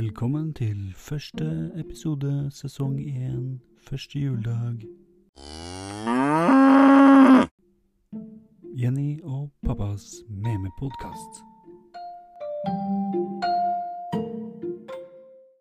Velkommen til første episode, sesong én, første juledag. Jenny og pappas memepodkast.